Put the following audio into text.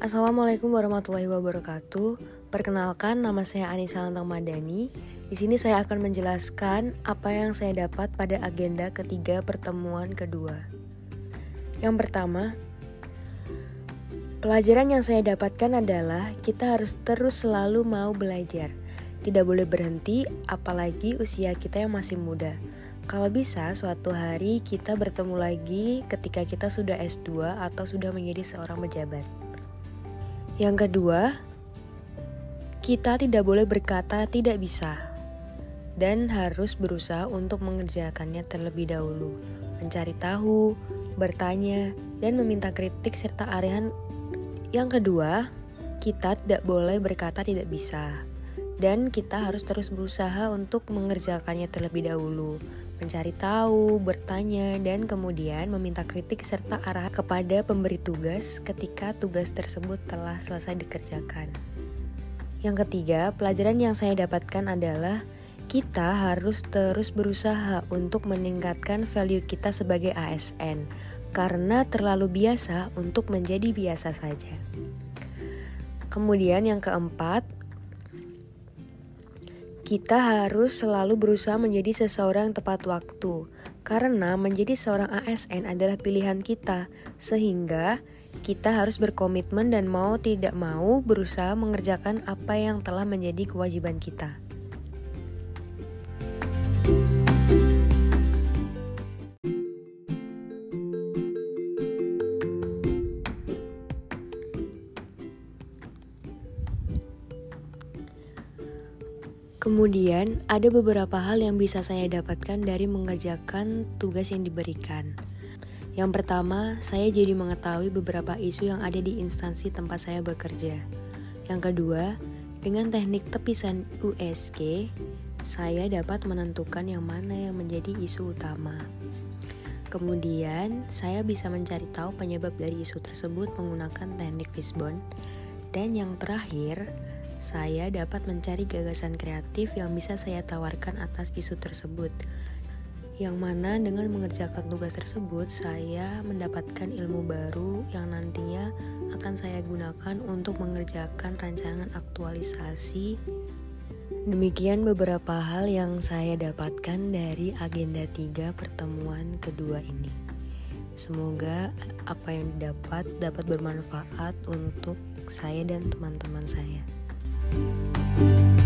Assalamualaikum warahmatullahi wabarakatuh. Perkenalkan, nama saya Anissa Lantang Madani. Di sini saya akan menjelaskan apa yang saya dapat pada agenda ketiga pertemuan kedua. Yang pertama, pelajaran yang saya dapatkan adalah kita harus terus selalu mau belajar. Tidak boleh berhenti, apalagi usia kita yang masih muda. Kalau bisa, suatu hari kita bertemu lagi ketika kita sudah S2 atau sudah menjadi seorang pejabat. Yang kedua, kita tidak boleh berkata tidak bisa dan harus berusaha untuk mengerjakannya terlebih dahulu, mencari tahu, bertanya, dan meminta kritik serta arahan. Yang kedua, kita tidak boleh berkata tidak bisa dan kita harus terus berusaha untuk mengerjakannya terlebih dahulu, mencari tahu, bertanya, dan kemudian meminta kritik serta arah kepada pemberi tugas ketika tugas tersebut telah selesai dikerjakan. Yang ketiga, pelajaran yang saya dapatkan adalah kita harus terus berusaha untuk meningkatkan value kita sebagai ASN karena terlalu biasa untuk menjadi biasa saja. Kemudian yang keempat, kita harus selalu berusaha menjadi seseorang tepat waktu, karena menjadi seorang ASN adalah pilihan kita, sehingga kita harus berkomitmen dan mau tidak mau berusaha mengerjakan apa yang telah menjadi kewajiban kita. Kemudian, ada beberapa hal yang bisa saya dapatkan dari mengerjakan tugas yang diberikan. Yang pertama, saya jadi mengetahui beberapa isu yang ada di instansi tempat saya bekerja. Yang kedua, dengan teknik tepisan USG, saya dapat menentukan yang mana yang menjadi isu utama. Kemudian, saya bisa mencari tahu penyebab dari isu tersebut menggunakan teknik fishbone. Dan yang terakhir, saya dapat mencari gagasan kreatif yang bisa saya tawarkan atas isu tersebut. Yang mana dengan mengerjakan tugas tersebut, saya mendapatkan ilmu baru yang nantinya akan saya gunakan untuk mengerjakan rancangan aktualisasi. Demikian beberapa hal yang saya dapatkan dari agenda 3 pertemuan kedua ini. Semoga apa yang didapat dapat bermanfaat untuk saya dan teman-teman saya. Música